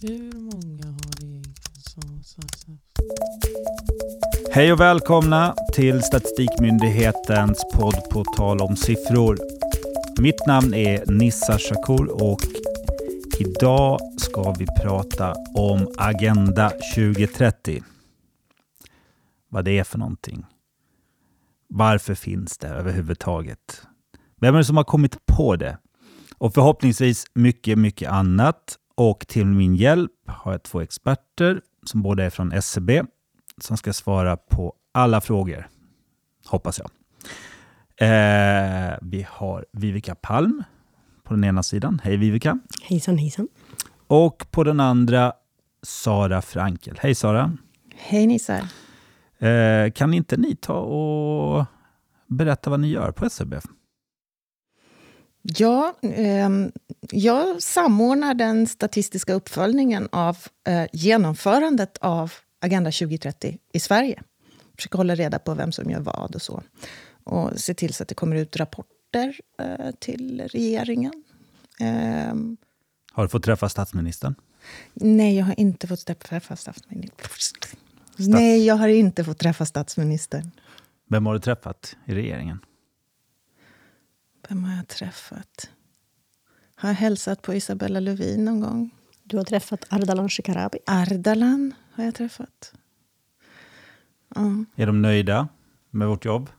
Hur många har egentligen. Hej och välkomna till Statistikmyndighetens podd på tal om siffror. Mitt namn är Nissa Shakur och idag ska vi prata om Agenda 2030. Vad det är för någonting. Varför finns det överhuvudtaget? Vem är det som har kommit på det? Och förhoppningsvis mycket, mycket annat. Och till min hjälp har jag två experter som båda är från SCB som ska svara på alla frågor. Hoppas jag. Eh, vi har Vivica Palm på den ena sidan. Hej Vivica. Hejsan hejsan. Och på den andra Sara Frankel. Hej Sara. Hej Nissar. Eh, kan inte ni ta och berätta vad ni gör på SCB? Ja, eh, jag samordnar den statistiska uppföljningen av eh, genomförandet av Agenda 2030 i Sverige. Försöker hålla reda på vem som gör vad och så. Och se till så att det kommer ut rapporter eh, till regeringen. Ehm, Har du fått träffa statsministern? nej, jag har inte fått träffa statsministern. Nej, jag har inte fått träffa statsministern. Vem har du träffat i regeringen? Vem har jag träffat? Har jag hälsat på Isabella Lövin någon gång? Du har träffat Ardalan Shekarabi. Ardalan har jag träffat. Ja. Är de nöjda med vårt jobb?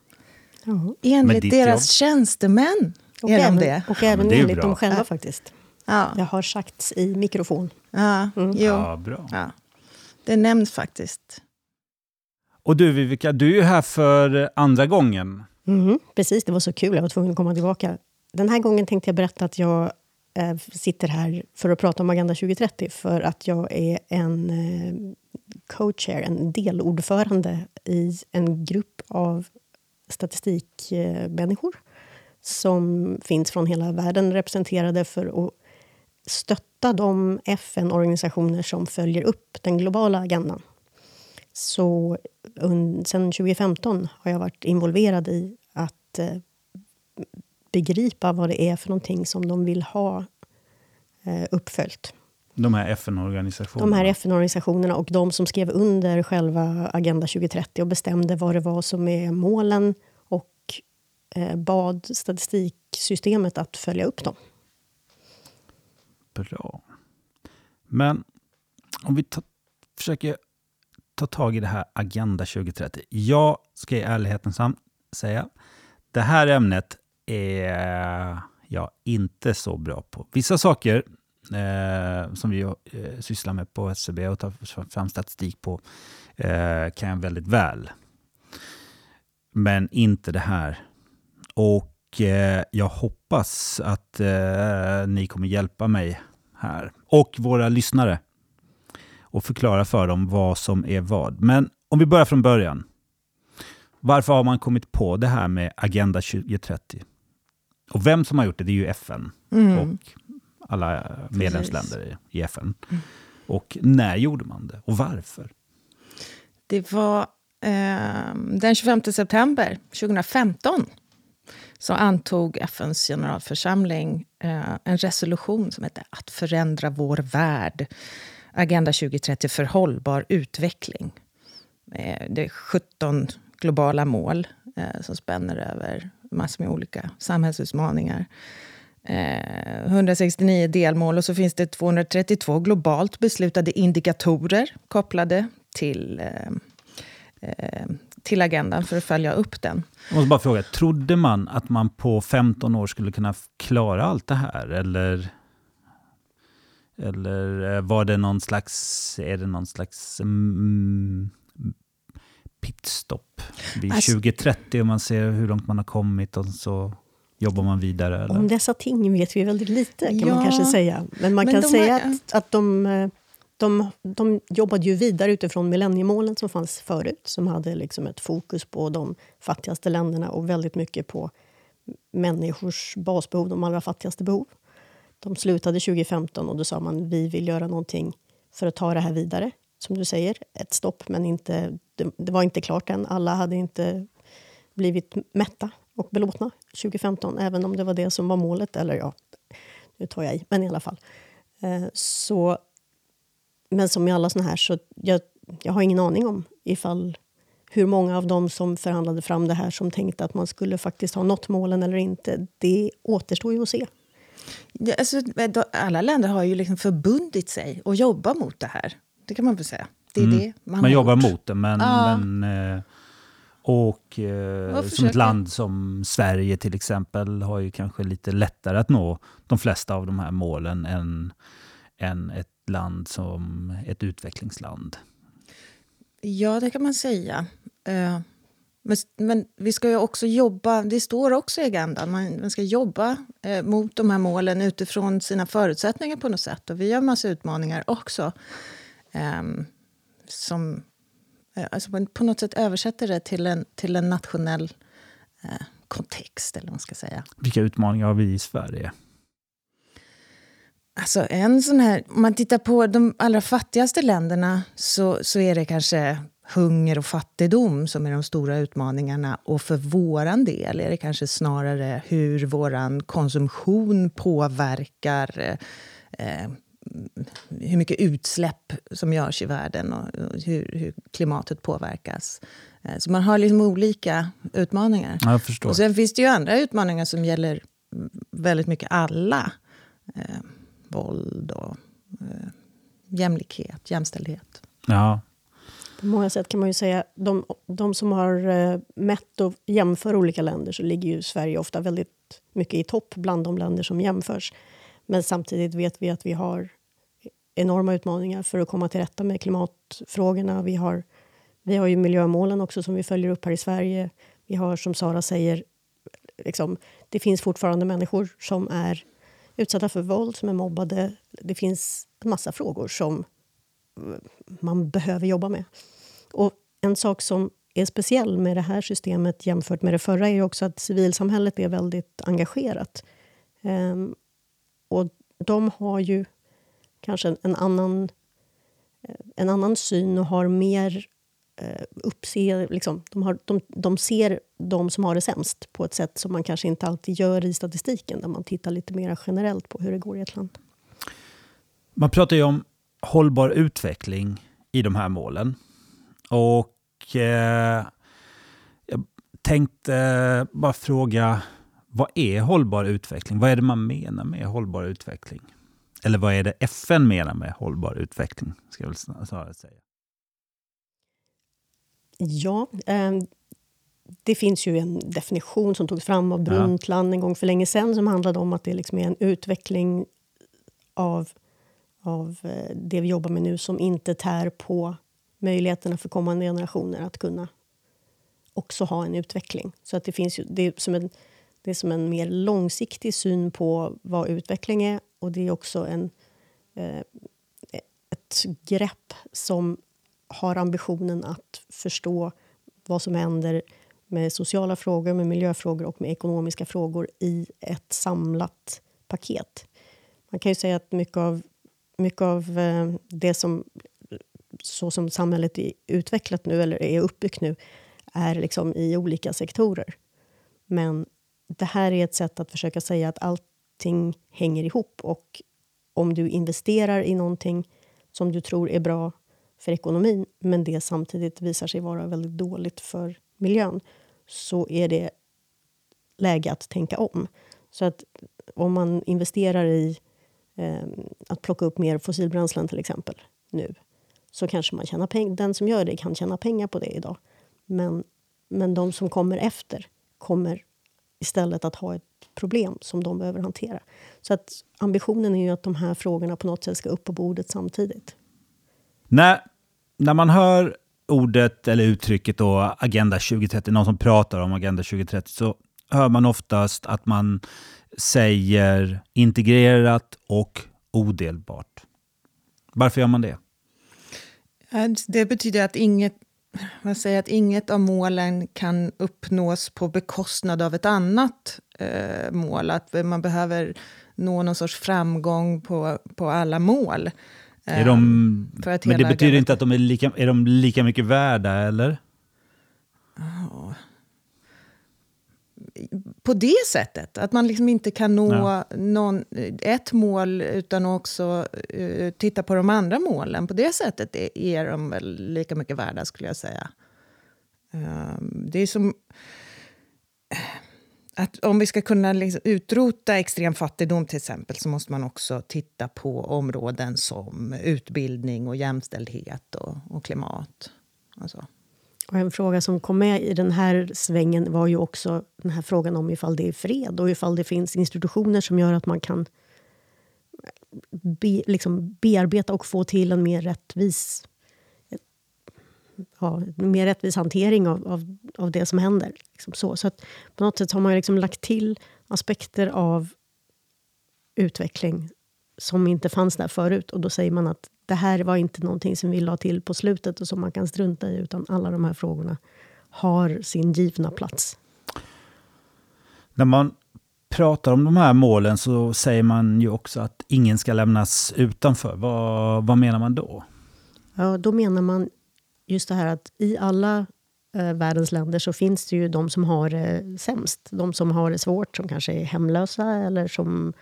Ja. Med Enligt ditt deras jobb? tjänstemän Och är de även, det. och även men det enligt bra. dem själva faktiskt. Ja. Det har sagts i mikrofon. Ja, jo. Ja, bra. Ja. Det nämns faktiskt. Och du Vivica, du är ju här för andra gången. Mm, precis, det var så kul. Jag var tvungen att komma tillbaka. Den här gången tänkte jag berätta att jag eh, sitter här för att prata om Agenda 2030 för att jag är en eh, co-chair, en delordförande i en grupp av statistikmänniskor som finns från hela världen representerade för att stötta de FN-organisationer som följer upp den globala agendan. Så un, sen 2015 har jag varit involverad i att eh, begripa vad det är för någonting som de vill ha eh, uppföljt. De här FN-organisationerna. De här FN-organisationerna och de som skrev under själva Agenda 2030 och bestämde vad det var som är målen och eh, bad statistiksystemet att följa upp dem. Bra. Men om vi ta, försöker ta tag i det här Agenda 2030. Jag ska i ärlighetens namn säga, det här ämnet är jag inte så bra på. Vissa saker eh, som vi eh, sysslar med på SCB och tar fram statistik på eh, kan jag väldigt väl. Men inte det här. Och eh, jag hoppas att eh, ni kommer hjälpa mig här. Och våra lyssnare. Och förklara för dem vad som är vad. Men om vi börjar från början. Varför har man kommit på det här med Agenda 2030? Och vem som har gjort det, det är ju FN Mm. och alla medlemsländer i FN. Och när gjorde man det? Och varför? Det var eh, den 25 september 2015 så antog FNs generalförsamling eh, en resolution som heter Att förändra vår värld. Agenda 2030 för hållbar utveckling. Eh, det är 17 globala mål eh, som spänner över massor med olika samhällsutmaningar. Eh, 169 delmål och så finns det 232 globalt beslutade indikatorer kopplade till, eh, eh, till agendan för att följa upp den. Jag måste bara fråga, trodde man att man på 15 år skulle kunna klara allt det här? Eller, eller eh, var det någon slags, är det någon slags mm, pitstop vid Alltså- 2030 och man ser hur långt man har kommit och så jobbar man vidare? Eller? Om dessa ting vet vi väldigt lite, kan Ja, man kanske säga. Men man men kan de säga har- att, att de, de, de jobbade ju vidare utifrån millenniemålen som fanns förut, som hade liksom ett fokus på de fattigaste länderna och väldigt mycket på människors basbehov, de allra fattigaste behov. De slutade 2015 och då sa man vi vill göra någonting för att ta det här vidare. Som du säger, ett stopp, men inte, det, det var inte klart än. Alla hade inte blivit mätta och belåtna 2015, även om det var det som var målet. Eller ja, nu tar jag i, men i alla fall. Eh, Så men som i alla såna här så jag, jag har ingen aning om ifall hur många av dem som förhandlade fram det här som tänkte att man skulle faktiskt ha nått målen eller inte. Det återstår ju att se. Ja, alltså, alla länder har ju liksom förbundit sig att jobba mot det här. Det kan man väl säga. Det är Mm. det man, Man jobbar gjort. mot det, men... Ja. men eh, och eh, som ett land som Sverige till exempel har ju kanske lite lättare att nå de flesta av de här målen än, än ett land som ett utvecklingsland. Ja, det kan man säga. Eh, Men, men vi ska ju också jobba, det står också i agendan, man, man ska jobba eh, mot de här målen utifrån sina förutsättningar på något sätt. Och vi har massa utmaningar också. ehm, som eh, alltså på något sätt översätter det till en, till en nationell eh, kontext, eller man ska säga. Vilka utmaningar har vi i Sverige? Alltså en sån här, om man tittar på de allra fattigaste länderna så, så är det kanske hunger och fattigdom som är de stora utmaningarna. Och för våran del är det kanske snarare hur vår konsumtion påverkar eh, hur mycket utsläpp som görs i världen och, hur, hur klimatet påverkas. Eh, så man har liksom olika utmaningar. Ja, jag förstår. Och sen finns det ju andra utmaningar som gäller väldigt mycket alla. Eh, våld och eh, jämlikhet, jämställdhet. Ja, På många sätt kan man ju säga de, de som har eh, mätt och jämför olika länder så ligger ju Sverige ofta väldigt mycket i topp bland de länder som jämförs. Men samtidigt vet vi att vi har enorma utmaningar för att komma till rätta med klimatfrågorna. Vi har, vi har ju miljömålen också som vi följer upp här i Sverige. Vi har som Sara säger, liksom, det finns fortfarande människor som är utsatta för våld, som är mobbade. Det finns en massa frågor som man behöver jobba med. Och en sak som är speciell med det här systemet jämfört med det förra är ju också att civilsamhället är väldigt engagerat. Um, och de har ju kanske en, annan, eh, en annan syn och har mer eh, uppse, liksom, de, har, de, de ser de som har det sämst på ett sätt som man kanske inte alltid gör i statistiken där man tittar lite mer generellt på hur det går i ett land. Man pratar ju om hållbar utveckling i de här målen. Och eh, jag tänkte bara fråga, vad är hållbar utveckling? Vad är det man menar med hållbar utveckling? Eller vad är det FN menar med hållbar utveckling? Ska jag väl snarare säga. Ja, eh, det finns ju en definition som togs fram av Brundtland en gång för länge sedan som handlade om att det liksom är en utveckling av, av eh, det vi jobbar med nu som inte tär på möjligheterna för kommande generationer att kunna också ha en utveckling. Så att det, finns ju, det, är som en, det är som en mer långsiktig syn på vad utveckling är och det är också en, eh, ett grepp som har ambitionen att förstå vad som händer med sociala frågor, med miljöfrågor och med ekonomiska frågor i ett samlat paket. Man kan ju säga att mycket av, mycket av eh, det som så som samhället är utvecklat nu, eller är uppbyggt nu, är liksom i olika sektorer. Men det här är ett sätt att försöka säga att allt allting hänger ihop och om du investerar i någonting som du tror är bra för ekonomin men det samtidigt visar sig vara väldigt dåligt för miljön så är det läge att tänka om. Så att om man investerar i eh, att plocka upp mer fossilbränslen till exempel nu så kanske man tjänar pengar. Den som gör det kan tjäna pengar på det idag. Men, men de som kommer efter kommer istället att ha ett problem som de behöver hantera. Så att ambitionen är ju att de här frågorna på något sätt ska upp på bordet samtidigt. När, när man hör ordet eller uttrycket då, Agenda 2030, någon som pratar om Agenda 2030, så hör man oftast att man säger integrerat och odelbart. Varför gör man det? Ja, Det betyder att inget, man säger att inget av målen kan uppnås på bekostnad av ett annat eh, mål. Att man behöver nå någon sorts framgång på, på alla mål. Är de, men det betyder inte att de är lika, är de lika mycket värda, eller? På det sättet. Att man liksom inte kan nå Ja. någon, ett mål utan också eh, titta på de andra målen. På det sättet är, är de väl lika mycket värda, skulle jag säga. Ehm, det är som... Att om vi ska kunna liksom utrota extrem fattigdom till exempel så måste man också titta på områden som utbildning och jämställdhet och, och klimat. Alltså. Och en fråga som kom med i den här svängen var ju också den här frågan om ifall det är fred och ifall det finns institutioner som gör att man kan be, liksom bearbeta och få till en mer rättvis ja, en mer rättvis hantering av, av, av det som händer. Liksom så. så att på något sätt har man liksom lagt till aspekter av utveckling som inte fanns där förut. Och då säger man att det här var inte någonting som vi la till på slutet och som man kan strunta i, utan alla de här frågorna har sin givna plats. När man pratar om de här målen så säger man ju också att ingen ska lämnas utanför. Vad, vad menar man då? Ja, då menar man just det här att i alla eh, världens länder så finns det ju de som har det sämst. De som har det svårt, som kanske är hemlösa eller som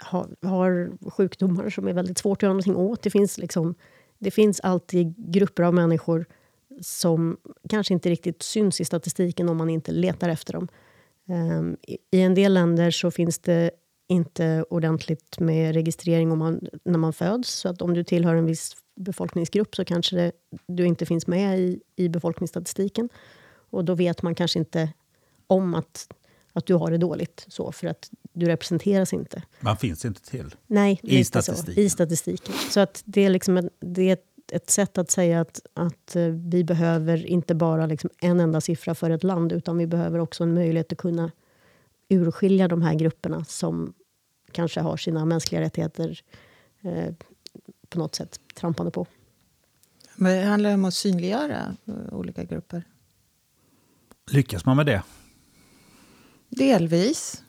har, har sjukdomar som är väldigt svårt att göra någonting åt. Det finns, liksom, det finns alltid grupper av människor som kanske inte riktigt syns i statistiken om man inte letar efter dem. Um, i, I en del länder så finns det inte ordentligt med registrering om man, när man föds. Så att om du tillhör en viss befolkningsgrupp så kanske det, du inte finns med i, i befolkningsstatistiken. Och då vet man kanske inte om att, att du har det dåligt, så, för att du representeras inte. Man finns inte till. Nej, I statistiken. Så, I statistiken. Så att det är, liksom ett, det är ett, ett sätt att säga att, att eh, vi behöver inte bara liksom en enda siffra för ett land, utan vi behöver också en möjlighet att kunna urskilja de här grupperna som kanske har sina mänskliga rättigheter eh, på något sätt trampande på. Men det handlar om att synliggöra eh, olika grupper. Lyckas man med det? Delvis.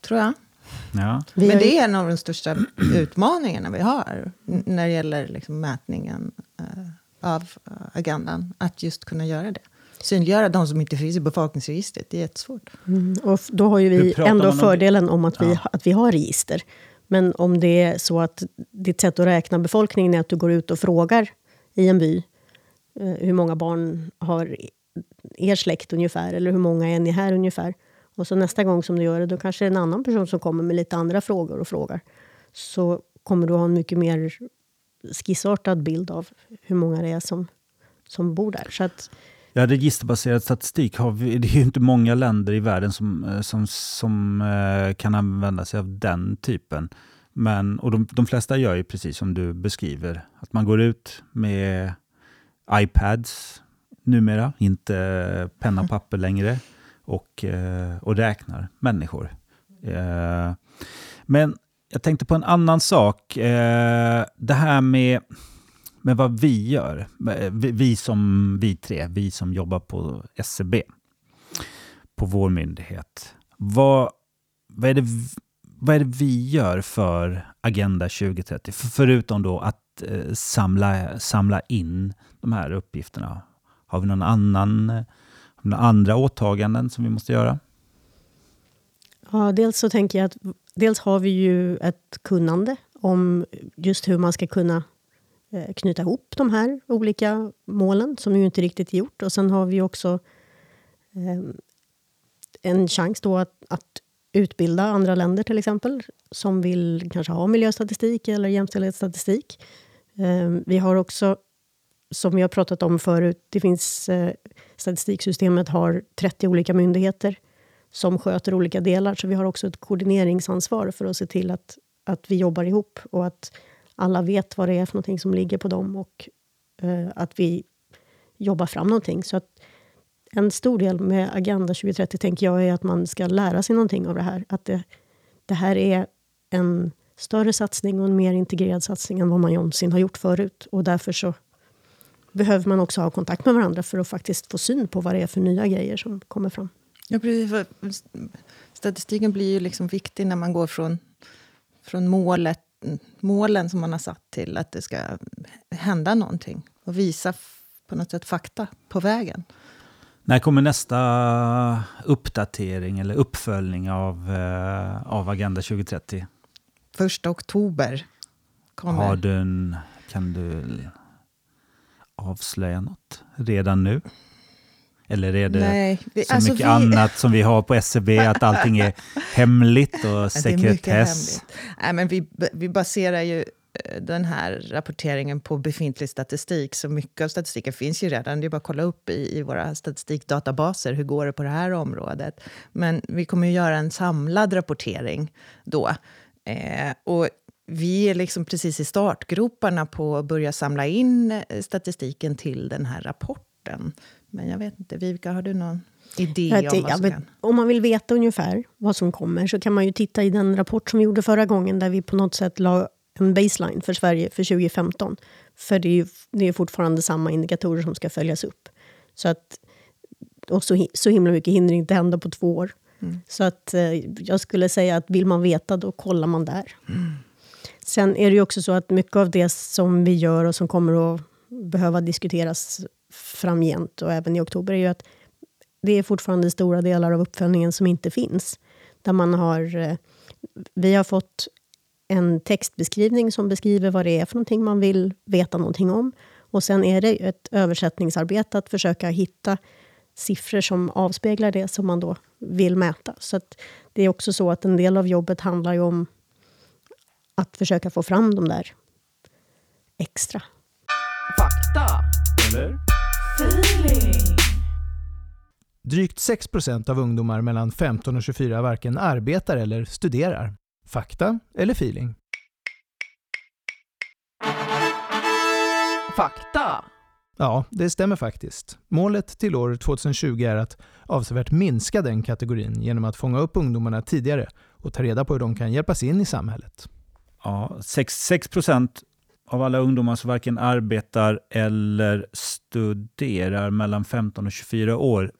Tror jag. Ja. Vi Men det är en av de största utmaningarna vi har när det gäller liksom mätningen eh, av eh, agendan. Att just kunna göra det. Synliggöra de som inte finns i befolkningsregistret. Det är jättesvårt. Mm, och då har ju vi ändå om fördelen om att vi, Ja. att vi har register. Men om det är så att ditt sätt att räkna befolkningen är att du går ut och frågar i en by eh, hur många barn har er släkt ungefär, eller hur många är ni här ungefär. Och så nästa gång som du gör det, då kanske det är en annan person som kommer med lite andra frågor och frågar. Så kommer du ha en mycket mer skissartad bild av hur många det är som, som bor där. Så att, Ja, registerbaserad statistik har vi, det är ju inte många länder i världen som, eh, som, som eh, kan använda sig av den typen. Men, och de, de flesta gör ju precis som du beskriver, att man går ut med iPads numera, inte penna och papper längre, och, eh, och räknar människor. Eh, men jag tänkte på en annan sak. Eh, det här med, med vad vi gör. Vi, som vi tre, vi som jobbar på SCB, på vår myndighet. Vad, vad, är det, vad är det vi gör för Agenda 2030? Förutom då att samla, samla in de här uppgifterna. Har vi någon annan, har vi några andra åtaganden som vi måste göra? Ja, dels så tänker jag att dels har vi ju ett kunnande om just hur man ska kunna eh, knyta ihop de här olika målen, som ju inte riktigt är gjort. Och sen har vi också ehm, en chans då att, att utbilda andra länder till exempel, som vill kanske ha miljöstatistik eller jämställdhetsstatistik. Ehm, vi har också, som vi har pratat om förut, det finns eh, statistiksystemet har 30 olika myndigheter som sköter olika delar. Så vi har också ett koordineringsansvar för att se till att, att vi jobbar ihop och att alla vet vad det är för någonting som ligger på dem och eh, att vi jobbar fram någonting. Så att en stor del med Agenda 2030 tänker jag är att man ska lära sig någonting av det här. Att det, det här är en större satsning och en mer integrerad satsning än vad man någonsin har gjort förut. Och därför så behöver man också ha kontakt med varandra för att faktiskt få syn på vad det är för nya grejer som kommer fram. Ja, precis, statistiken blir ju liksom viktig när man går från, från målet, målen som man har satt till att det ska hända någonting. Och visa på något sätt fakta på vägen. När kommer nästa uppdatering eller uppföljning av, eh, av Agenda 2030? Första oktober kommer. Har du en, kan du avslöja något redan nu? Eller är det Nej, vi, så alltså mycket vi- annat som vi har på SCB, att allting är hemligt och sekretess? hemligt. Nej, men vi, vi baserar ju eh, den här rapporteringen på befintlig statistik. Så mycket av statistiken finns ju redan. Det är bara att kolla upp i, i våra statistikdatabaser. Hur går det på det här området? Men vi kommer ju göra en samlad rapportering då. Eh, och vi är liksom precis i startgroparna på att börja samla in eh, statistiken till den här rapporten. Men jag vet inte, Vivica, har du någon idé om vad ja, som kan... om man vill veta ungefär vad som kommer så kan man ju titta i den rapport som vi gjorde förra gången där vi på något sätt la en baseline för Sverige för 2015. För det är ju det är fortfarande samma indikatorer som ska följas upp. Så att, och så, så himla mycket hinner inte hända på två år. Så att, eh, jag skulle säga att vill man veta, då kollar man där. Sen är det ju också så att mycket av det som vi gör och som kommer att behöva diskuteras framgent och även i oktober är ju att det är fortfarande stora delar av uppföljningen som inte finns. Där man har, eh, vi har fått en textbeskrivning som beskriver vad det är för någonting man vill veta någonting om. Och sen är det ett översättningsarbete att försöka hitta siffror som avspeglar det som man då vill mäta. Så att det är också så att en del av jobbet handlar ju om att försöka få fram de där extra. Fakta. Feeling. Drygt 6% av ungdomar mellan 15 och 24 varken arbetar eller studerar. Fakta eller feeling? Fakta. Ja, det stämmer faktiskt. Målet till år 2020 är att avsevärt minska den kategorin genom att fånga upp ungdomarna tidigare och ta reda på hur de kan hjälpas in i samhället. Ja, 6, 6 procent av alla ungdomar som varken arbetar eller studerar mellan 15 och 24 år.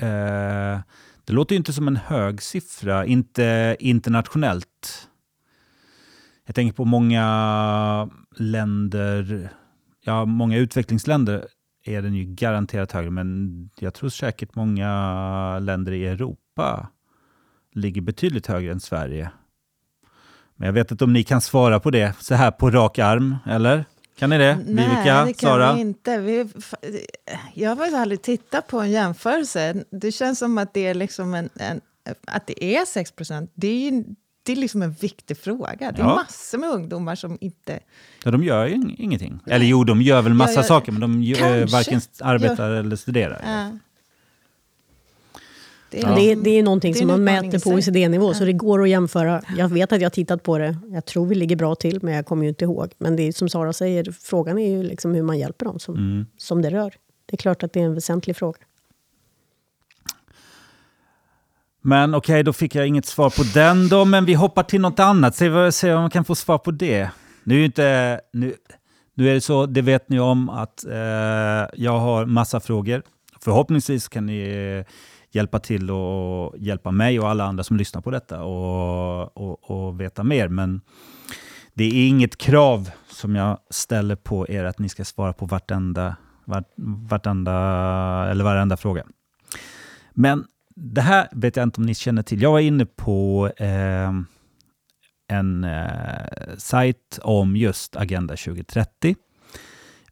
Eh, det låter ju inte som en hög siffra, inte internationellt. Jag tänker på många länder, ja många utvecklingsländer är den ju garanterat högre, men jag tror säkert många länder i Europa ligger betydligt högre än Sverige. Men jag vet inte om ni kan svara på det så här på rak arm, eller? Kan ni det? Nej, Vivica, det kan Sara? vi inte. Vi, jag har aldrig tittat på en jämförelse. Det känns som att det är, liksom en, en, att det är 6 procent. Det är, det är liksom en viktig fråga. Det är Ja. massor med ungdomar som inte... Ja, de gör ju ing- ingenting. Eller jo, de gör väl massa Ja, ja, saker, men de ju- eh, varken arbetar eller studerar. Äh, det, Ja. Det, är- det är någonting Det är som man mäter på. OECD-nivå, så det går att jämföra. Jag vet att jag har tittat på det. Jag tror vi ligger bra till, men jag kommer ju inte ihåg. Men det är som Sara säger, frågan är ju liksom hur man hjälper dem som, Mm. som det rör. Det är klart att det är en väsentlig fråga. Men okej, då fick jag inget svar på den då, men vi hoppar till något annat. Se, vad- se om man kan få svar på det. Nu är inte... Nu, nu är det så, det vet ni om, att eh, jag har massa frågor. Förhoppningsvis kan ni eh, hjälpa till och hjälpa mig och alla andra som lyssnar på detta och, och, och veta mer. Men det är inget krav som jag ställer på er att ni ska svara på vartenda, vart, vartenda, eller varenda fråga. Men det här vet jag inte om ni känner till. Jag var inne på eh, en eh, sajt om just Agenda 2030.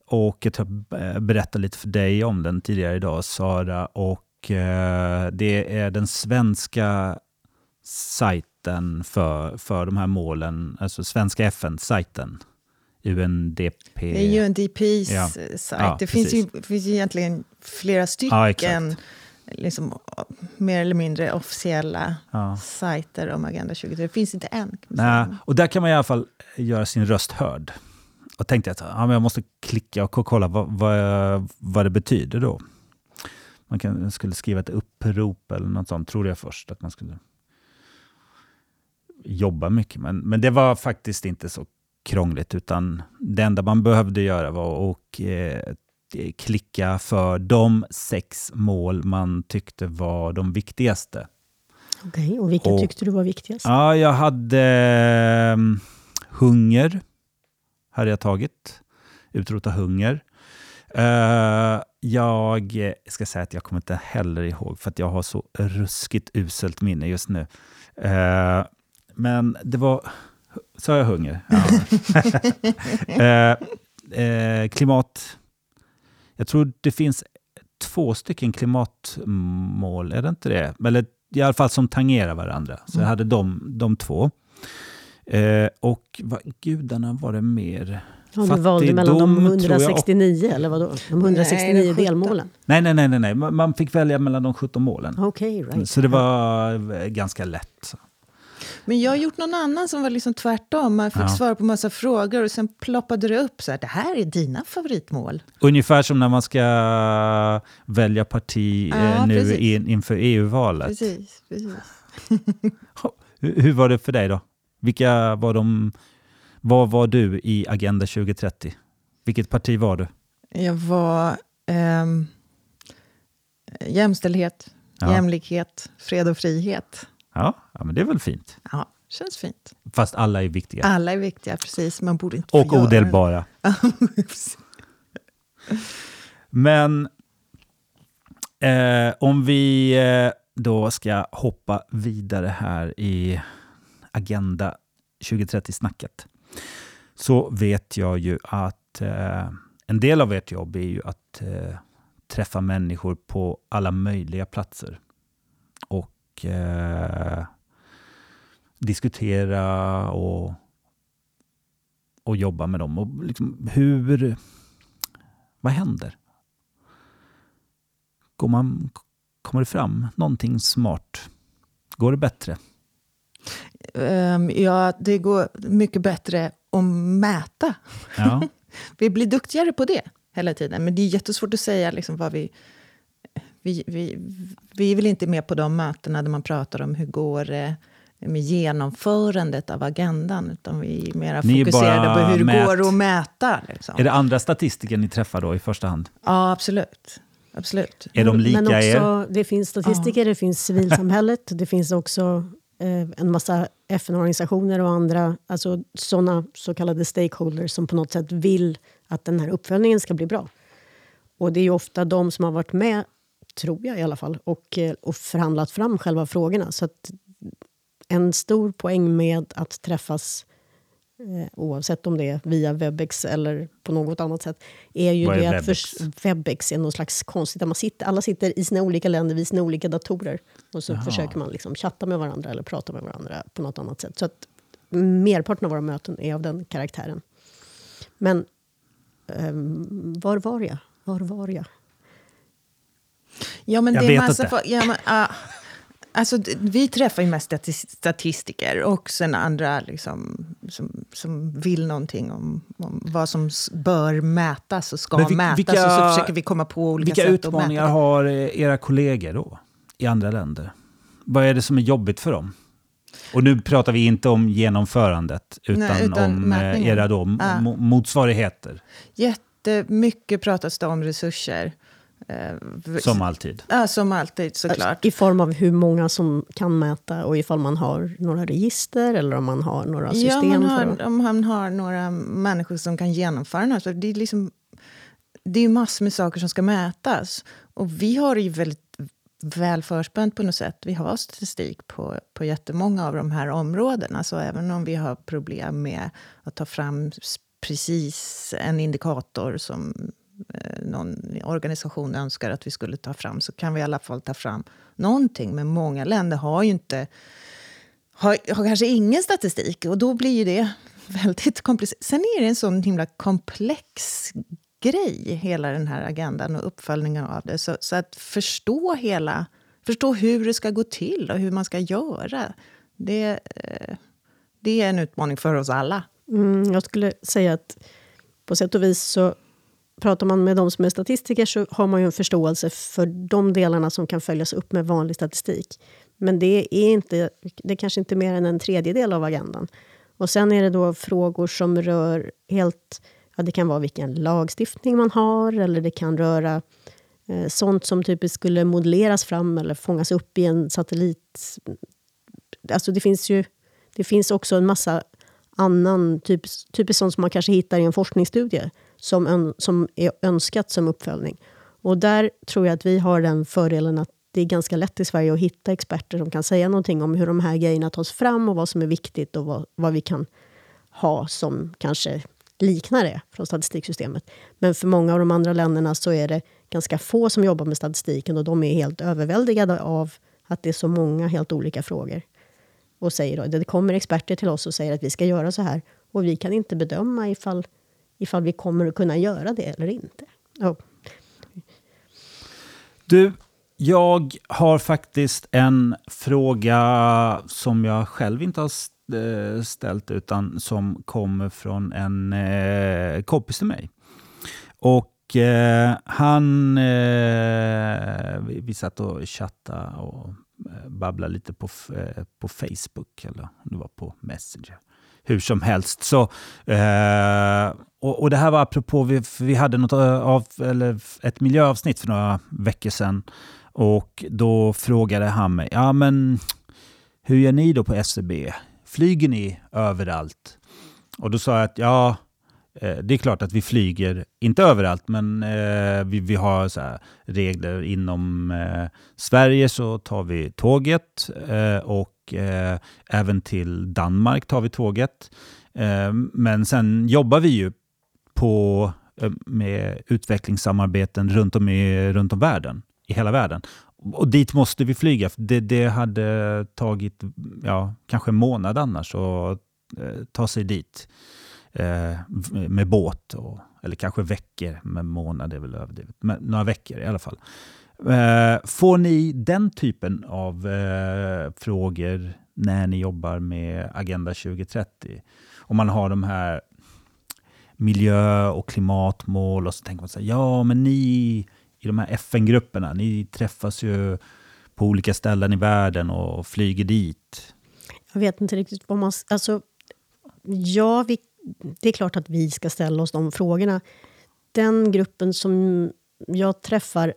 Och jag eh, berättade lite för dig om den tidigare idag, Sara. Och eh, det är den svenska sajten för, för de här målen, alltså svenska FN-sajten. UNDP. det är ju en DPs Ja. sajt. Ja, det finns ju, finns ju egentligen flera Ja, stycken exakt. liksom, mer eller mindre officiella Ja. sajter om Agenda 2030. Det finns inte en. Nej, och där kan man i alla fall göra sin röst hörd. Och tänkte att ja, men jag måste klicka och kolla vad, vad, vad det betyder då. Man kan, skulle skriva ett upprop eller något sånt, trodde jag först. Att man skulle jobba mycket. Men, men det var faktiskt inte så krångligt, utan det enda man behövde göra var att eh, klicka för de sex mål man tyckte var de viktigaste. Okej, och vilka Och- tyckte du var viktigast? Ja, jag hade eh, hunger. Hade jag tagit. Utrota hunger. Eh, jag eh, ska säga att jag kommer inte heller ihåg, för att jag har så ruskigt uselt minne just nu. Eh, men det var... Sa jag hunger? Ja. eh, eh, klimat... Jag tror det finns två stycken klimatmål, är det inte det? Eller i alla fall som tangerar varandra. Så jag hade de, de två. Eh, och vad gudarna var det mer? Ja, du valde mellan de Fattigdom, tror jag, 169, eller vadå? De 169 Nej, de 17. delmålen? Nej, nej, nej, nej, nej. Man fick välja mellan de 17 målen. Okej, right. Så det var eh, ganska lätt. Men jag har gjort någon annan som var liksom tvärtom. Man fick Ja. svara på massa frågor och sen ploppade det upp så här, det här är dina favoritmål. Ungefär som när man ska välja parti eh, Ja, nu in, inför EU-valet. Precis, precis. Hur, hur var det för dig då? Vilka var de... Vad var du i Agenda 2030? Vilket parti var du? Jag var ehm, jämställdhet, Ja. jämlikhet, fred och frihet. Ja, ja, men det är väl fint. Ja, känns fint. Fast alla är viktiga. Alla är viktiga, precis. Man borde inte Och odelbara. Men eh, om vi eh, då ska hoppa vidare här i Agenda 2030-snacket så vet jag ju att eh, en del av ert jobb är ju att eh, träffa människor på alla möjliga platser och eh, diskutera och, och jobba med dem. Och liksom hur... Vad händer? Går man, kommer det fram någonting smart? Går det bättre? Ehm, ja, det går mycket bättre att mäta. Ja. Vi blir duktigare på det hela tiden. Men det är jättesvårt att säga liksom vad vi... Vi, vi, vi är väl inte med på de mötena där man pratar om hur går det med genomförandet av agendan. Utan vi är mer är fokuserade bara på hur det går att mäta. Liksom. Är det andra statistiker ni träffar då i första hand? Ja, absolut. absolut. Är de lika Men er? också, det finns statistiker, det finns civilsamhället, det finns också Eh, en massa FN-organisationer och andra, alltså såna så kallade stakeholders som på något sätt vill att den här uppföljningen ska bli bra. Och det är ju ofta de som har varit med, tror jag i alla fall, och, eh, och förhandlat fram själva frågorna. Så att en stor poäng med att träffas eh, oavsett om det är via Webex eller på något annat sätt, är ju Vad är det att Webex? Webex är någon slags konstigt, där man sitter, alla sitter i sina olika länder vid sina olika datorer. Och så Jaha. försöker man liksom chatta med varandra eller prata med varandra på något annat sätt. Så att merparten av våra möten är av den karaktären. Men ehm, var var jag? Var var jag? Ja, men Jag det är massa inte. folk- Ja, men, ah, alltså, vi träffar ju mest stati- statistiker och sen andra liksom, som, som vill någonting om, om vad som bör mätas och ska vil- mätas. vilka- och så försöker vi komma på olika Vilka sätt att utmaningar har eh, era kollegor då i andra länder? Vad är det som är jobbigt för dem? Och nu pratar vi inte om genomförandet, utan, Nej, utan om eh, mätningen. era då, Ja. mo- motsvarigheter, Jättemycket pratas det om resurser. Eh, som alltid. Ja, som alltid såklart. I form av hur många som kan mäta och ifall man har några register eller om man har några Ja, system. man för har, att- om han har några människor som kan genomföra. Så det är liksom, det är ju massor med saker som ska mätas. Och vi har det ju väldigt väl förspänt på något sätt. Vi har statistik på, på jättemånga av de här områdena. Så även om vi har problem med att ta fram precis en indikator som Eh, någon organisation önskar att vi skulle ta fram så kan vi i alla fall ta fram någonting. Men många länder har ju inte har, har kanske ingen statistik och då blir ju det väldigt komplicerat. Sen är det en sån himla komplex grej, hela den här agendan och uppföljningen av det. Så, så att förstå hela, förstå hur det ska gå till och hur man ska göra. Det, eh, det är en utmaning för oss alla. Mm, jag skulle säga att på sätt och vis så pratar man med de som är statistiker så har man ju en förståelse för de delarna som kan följas upp med vanlig statistik. Men det är, inte, det är kanske inte mer än en tredjedel av agendan. Och sen är det då frågor som rör helt... Ja, det kan vara vilken lagstiftning man har eller det kan röra eh, sånt som typiskt skulle modelleras fram eller fångas upp i en satellit. Alltså det finns ju det finns också en massa annan, typ, typiskt sånt som man kanske hittar i en forskningsstudie som, ön, som är önskat som uppföljning. Och där tror jag att vi har den fördelen att det är ganska lätt i Sverige att hitta experter som kan säga någonting om hur de här grejerna tas fram och vad som är viktigt och vad, vad vi kan ha som kanske liknar det från statistiksystemet. Men för många av de andra länderna så är det ganska få som jobbar med statistiken och de är helt överväldigade av att det är så många helt olika frågor. Och säger då, det kommer experter till oss och säger att vi ska göra så här och vi kan inte bedöma ifall, ifall vi kommer att kunna göra det eller inte. Oh. Du, jag har faktiskt en fråga som jag själv inte har eh, ställt utan som kommer från en eh, kompis till mig. Och eh, han... Eh, vi, vi satt och chattade och eh, babblade lite på, eh, på Facebook, eller om det var på Messenger. Hur som helst. Så, eh, och, och, det här var apropå, vi, vi hade något eh, av, eller ett miljöavsnitt för några veckor sedan. Och då frågade han mig, ja men hur gör ni då på SCB? Flyger ni överallt? Och då sa jag att ja, Eh, det är klart att vi flyger, inte överallt, men eh, vi, vi har så regler inom eh, Sverige så tar vi tåget eh, och eh, även till Danmark tar vi tåget. Eh, men sen jobbar vi ju på, eh, med utvecklingssamarbeten runt om i runt om världen, i hela världen. Och dit måste vi flyga. Det, det hade tagit ja, kanske en månad annars att eh, ta sig dit eh, Eh, med båt. Och, eller kanske veckor, men månad är väl överdrivet. Men några veckor i alla fall. Eh, får ni den typen av eh, frågor när ni jobbar med Agenda 2030? Om man har de här miljö och klimatmål och så tänker man så här, ja men ni i de här FN-grupperna? Ni träffas ju på olika ställen i världen och flyger dit. Jag vet inte riktigt vad man... Alltså, ja, vi, det är klart att vi ska ställa oss de frågorna. Den gruppen som jag träffar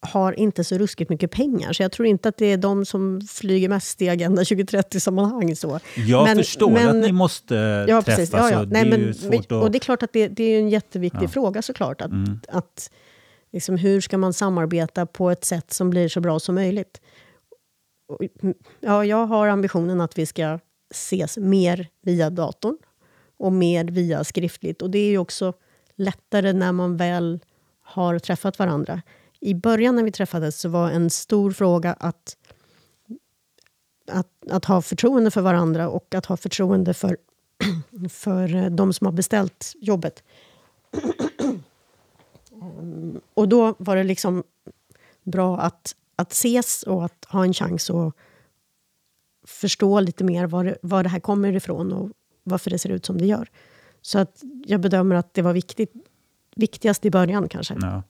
har inte så ruskigt mycket pengar, så jag tror inte att det är de som flyger mest i Agenda 2030-sammanhang. Jag men, förstår men, att ni måste ja, träffas. Precis, ja, ja. Nej, men, och det är klart att det, det är en jätteviktig ja. fråga såklart. Att, mm. att Liksom, hur ska man samarbeta på ett sätt som blir så bra som möjligt? Ja, jag har ambitionen att vi ska ses mer via datorn och mer via skriftligt. Och det är ju också lättare när man väl har träffat varandra. I början när vi träffades så var en stor fråga att, att, att ha förtroende för varandra och att ha förtroende för, för de som har beställt jobbet. Och då var det liksom bra att, att ses och att ha en chans att förstå lite mer var det, var det här kommer ifrån och varför det ser ut som det gör. Så att jag bedömer att det var viktigt, viktigast i början kanske. Ja.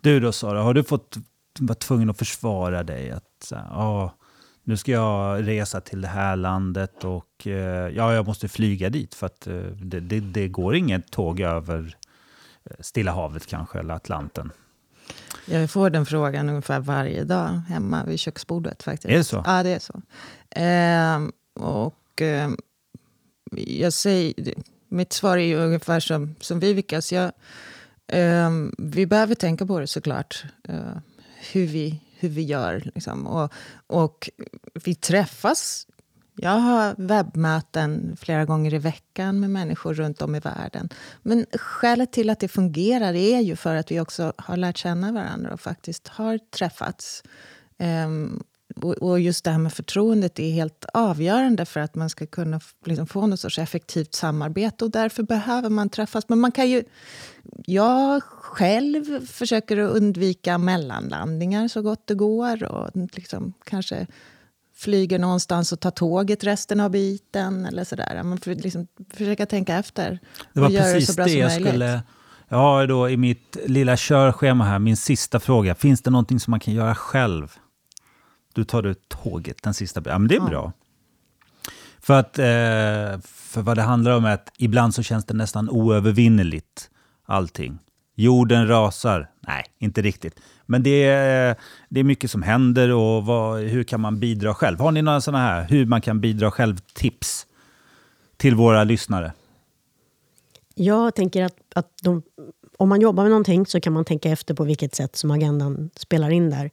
Du då Sara, har du fått vara tvungen att försvara dig? Att ja, nu ska jag resa till det här landet och eh, ja, jag måste flyga dit för att eh, det, det, det går inget tåg över Stilla havet kanske, eller Atlanten? Jag får den frågan ungefär varje dag hemma vid köksbordet. faktiskt. Är det så? Ja, det är så. Eh, och eh, jag säger, mitt svar är ju ungefär som, som Vivikas. Jag, eh, vi behöver tänka på det såklart. Eh, hur, vi, hur vi gör. Liksom. Och, och vi träffas jag har webbmöten flera gånger i veckan med människor runt om i världen. Men skälet till att det fungerar är ju för att vi också har lärt känna varandra och faktiskt har träffats. Um, och just det här med förtroendet är helt avgörande för att man ska kunna liksom få något sorts effektivt samarbete. Och därför behöver man träffas. Men man kan ju... Jag själv försöker undvika mellanlandningar så gott det går. Och liksom kanske flyger någonstans och tar tåget resten av biten. Eller sådär. Man får liksom försöka tänka efter. Det var precis det, så bra det jag skulle... Jag har då i mitt lilla körschema här, min sista fråga. Finns det någonting som man kan göra själv? Du tar ut tåget, den sista. Ja, men det är ja. bra. För att eh, för vad det handlar om är att ibland så känns det nästan oövervinneligt, allting. Jorden rasar. Nej, inte riktigt. Men det är, det är mycket som händer och vad, hur kan man bidra själv? Har ni några sådana här hur man kan bidra själv-tips till våra lyssnare? Jag tänker att, att de om man jobbar med någonting så kan man tänka efter på vilket sätt som agendan spelar in där.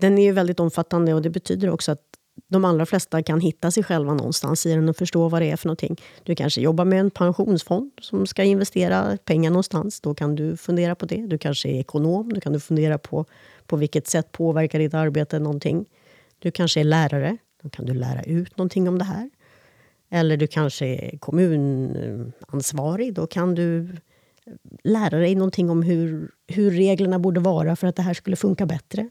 Den är ju väldigt omfattande och det betyder också att de allra flesta kan hitta sig själva någonstans i den och förstå vad det är för någonting. Du kanske jobbar med en pensionsfond som ska investera pengar någonstans. Då kan du fundera på det. Du kanske är ekonom. Då kan du fundera på på vilket sätt påverkar ditt arbete någonting. Du kanske är lärare. Då kan du lära ut någonting om det här. Eller du kanske är kommunansvarig. Då kan du lära dig någonting om hur, hur reglerna borde vara för att det här skulle funka bättre.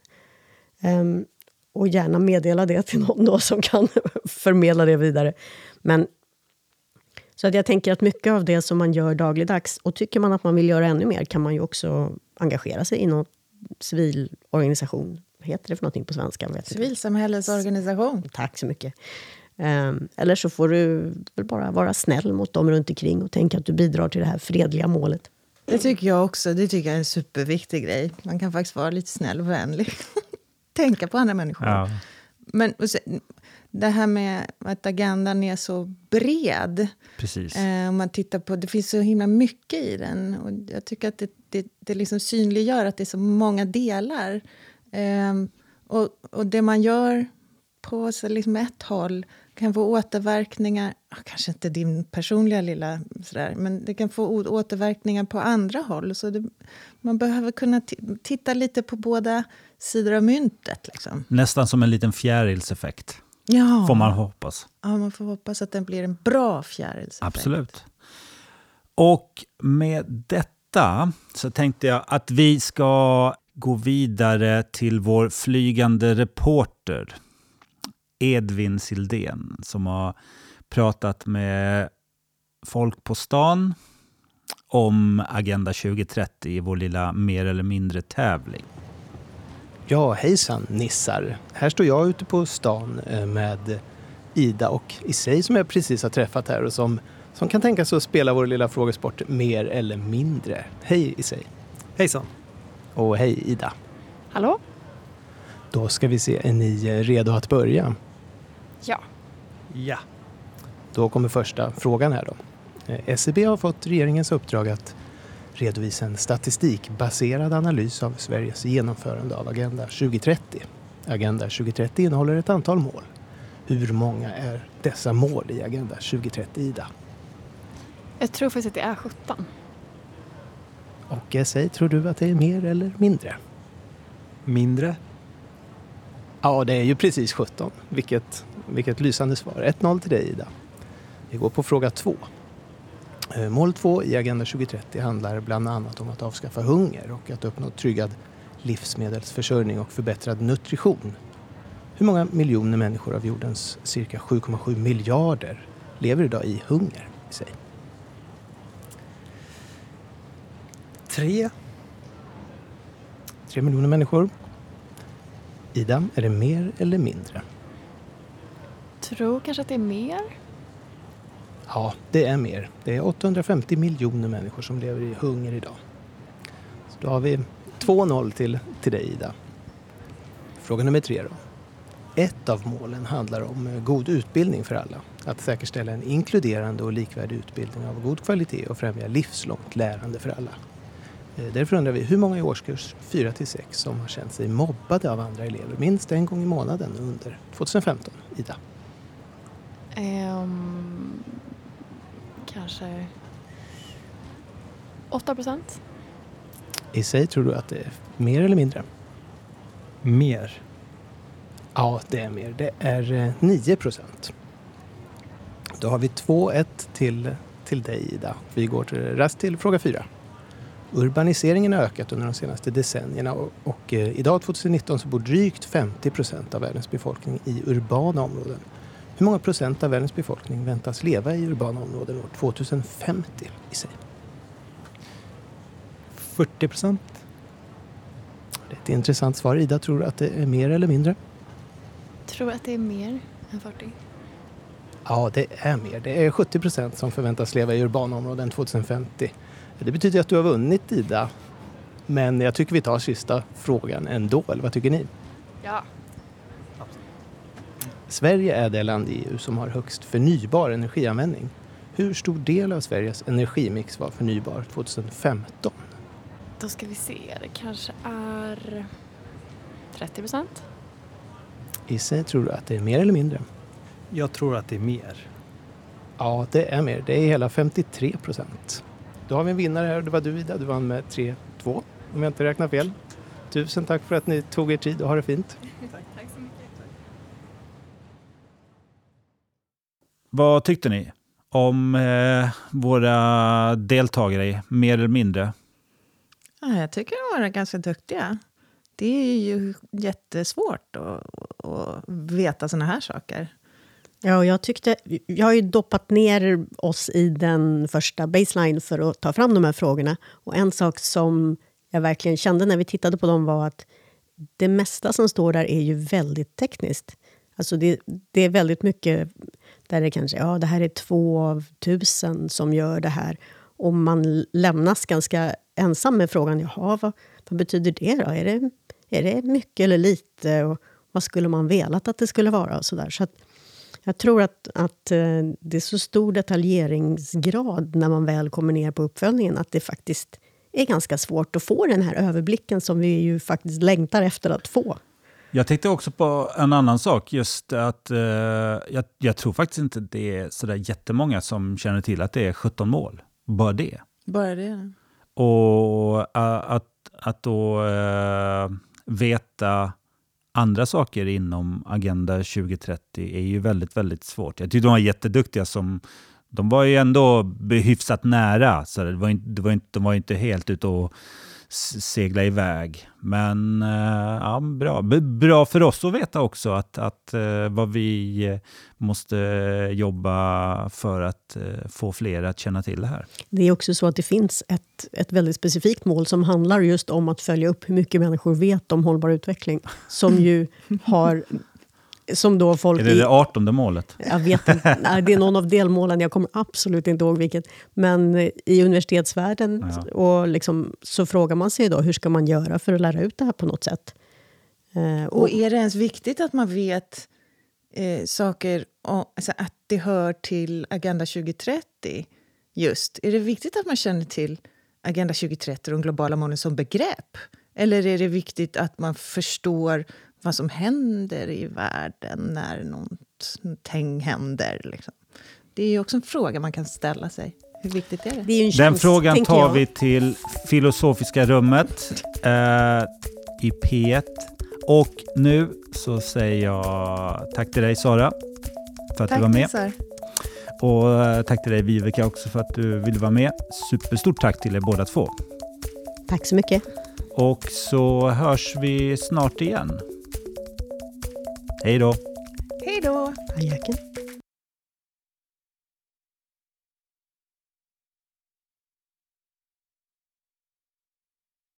Um, och gärna meddela det till någon då som kan förmedla det vidare. Men, så att jag tänker att mycket av det som man gör dagligdags, och tycker man att man vill göra ännu mer, kan man ju också engagera sig i någon civilorganisation. Vad heter det för någonting på svenska? Civilsamhällesorganisation. Tack så mycket. Um, eller så får du bara vara snäll mot dem runt omkring och tänka att du bidrar till det här fredliga målet. Det tycker jag också. Det tycker jag är en superviktig grej. Man kan faktiskt vara lite snäll och vänlig. Tänka på andra människor. Ja. Men det här med att agendan är så bred. Precis. Eh, om man tittar på, det finns så himla mycket i den. Och jag tycker att det, det, det liksom synliggör att det är så många delar. Eh, och, och det man gör på så liksom ett håll kan få återverkningar, kanske inte din personliga lilla sådär, men det kan få återverkningar på andra håll. Så det, man behöver kunna titta lite på båda sidor av myntet. Liksom. Nästan som en liten fjärilseffekt. Ja. Får man hoppas. Ja, man får hoppas att den blir en bra fjärilseffekt. Absolut. Och med detta så tänkte jag att vi ska gå vidare till vår flygande reporter Edvin Sildén som har pratat med folk på stan om Agenda 2030 i vår lilla mer eller mindre tävling. Ja, hejsan nissar. Här står jag ute på stan eh, med Ida och Issei som jag precis har träffat här och som, som kan tänka sig att spela vår lilla frågesport mer eller mindre. Hej Issei. Hejsan. Och hej Ida. Hallå. Då ska vi se, är ni redo att börja? Ja. Ja. Då kommer första frågan här då. SCB eh, har fått regeringens uppdrag att redovisa en statistikbaserad analys av Sveriges genomförande av Agenda 2030. Agenda 2030 innehåller ett antal mål. Hur många är dessa mål i Agenda 2030, Ida? Jag tror faktiskt att det är 17. Och säg, tror du att det är mer eller mindre? Mindre? Ja, det är ju precis 17. Vilket, vilket lysande svar. 1-0 till dig, Ida. Vi går på fråga två. Eh, mål 2 i Agenda 2030 handlar bland annat om att avskaffa hunger och att uppnå tryggad livsmedelsförsörjning och förbättrad nutrition. Hur många miljoner människor av jordens cirka 7,7 miljarder lever idag i hunger i sig? Tre. Tre miljoner människor. Ida, är det mer eller mindre? Tror kanske att det är mer. Ja, det är mer. Det är 850 miljoner människor som lever i hunger idag. Så då har vi 2-0 till, till dig Ida. Fråga nummer tre då. Ett av målen handlar om eh, god utbildning för alla. Att säkerställa en inkluderande och likvärdig utbildning av god kvalitet och främja livslångt lärande för alla. Eh, därför undrar vi hur många i årskurs 4 till 6 som har känt sig mobbade av andra elever minst en gång i månaden under 2015? Ida? Um, kanske 8 procent. I sig tror du att det är mer eller mindre? Mer. Ja, det är mer. Det är 9 eh, procent. Då har vi 2-1 till, till dig Ida. Vi går till, rast till fråga 4. Urbaniseringen har ökat under de senaste decennierna och, och eh, idag 2019 så bor drygt 50 procent av världens befolkning i urbana områden. Hur många procent av världens befolkning väntas leva i urbana områden år 2050 i sig? 40 procent. Det är ett intressant svar. Ida, tror du att det är mer eller mindre? Tror att det är mer än 40. Ja, det är mer. Det är 70 procent som förväntas leva i urbana områden 2050. Det betyder att du har vunnit Ida. Men jag tycker vi tar sista frågan ändå, eller vad tycker ni? Ja. Sverige är det land i EU som har högst förnybar energianvändning. Hur stor del av Sveriges energimix var förnybar 2015? Då ska vi se, det kanske är 30 procent. Isse, tror du att det är mer eller mindre? Jag tror att det är mer. Ja, det är mer. Det är hela 53 procent. Då har vi en vinnare här och det var du Ida. Du vann med 3-2 om jag inte räknar fel. Tusen tack för att ni tog er tid och ha det fint. Vad tyckte ni om eh, våra deltagare, mer eller mindre? Ja, jag tycker de var ganska duktiga. Det är ju jättesvårt att, att veta såna här saker. Ja, och jag, tyckte, jag har ju doppat ner oss i den första baseline för att ta fram de här frågorna. Och en sak som jag verkligen kände när vi tittade på dem var att det mesta som står där är ju väldigt tekniskt. Alltså det, det är väldigt mycket där det kanske ja, det här är två av tusen som gör det här. Och man lämnas ganska ensam med frågan, jaha, vad, vad betyder det då? Är det, är det mycket eller lite? Och vad skulle man velat att det skulle vara? Och så där. Så att, jag tror att, att eh, det är så stor detaljeringsgrad när man väl kommer ner på uppföljningen att det faktiskt är ganska svårt att få den här överblicken som vi ju faktiskt längtar efter att få. Jag tänkte också på en annan sak. Just att eh, jag, jag tror faktiskt inte det är sådär jättemånga som känner till att det är 17 mål. Bara det. Bara det. Och eh, att, att då eh, veta andra saker inom Agenda 2030 är ju väldigt, väldigt svårt. Jag tyckte de var jätteduktiga som de var ju ändå hyfsat nära, så det var inte, det var inte, de var inte helt ute och segla iväg. Men eh, ja, bra. Bra för oss att veta också att, att eh, vad vi eh, måste jobba för att få fler att känna till det här. Det är också så att det finns ett, ett väldigt specifikt mål som handlar just om att följa upp hur mycket människor vet om hållbar utveckling. Som ju har... Som då folk Är det det artonde målet? Jag vet inte. Nej, det är någon av delmålen, jag kommer absolut inte ihåg vilket. Men i universitetsvärlden Ja. och liksom, så frågar man sig då hur ska man göra för att lära ut det här på något sätt. Eh, och, Och är det ens viktigt att man vet eh, saker, om, alltså att det hör till Agenda 2030? Just. Är det viktigt att man känner till Agenda 2030 och de globala målen som begrepp? Eller är det viktigt att man förstår vad som händer i världen när någonting händer? Liksom? Det är ju också en fråga man kan ställa sig. Hur viktigt är det? det är en Den frågan tar jag. vi till Filosofiska rummet eh, i P1. Och nu så säger jag tack till dig Sara för att du var med. Nissar. Och eh, tack till dig Viveka också för att du ville vara med. Superstort tack till er båda två. Tack så mycket. Och så hörs vi snart igen. Hej då! Hej då! Adjöken.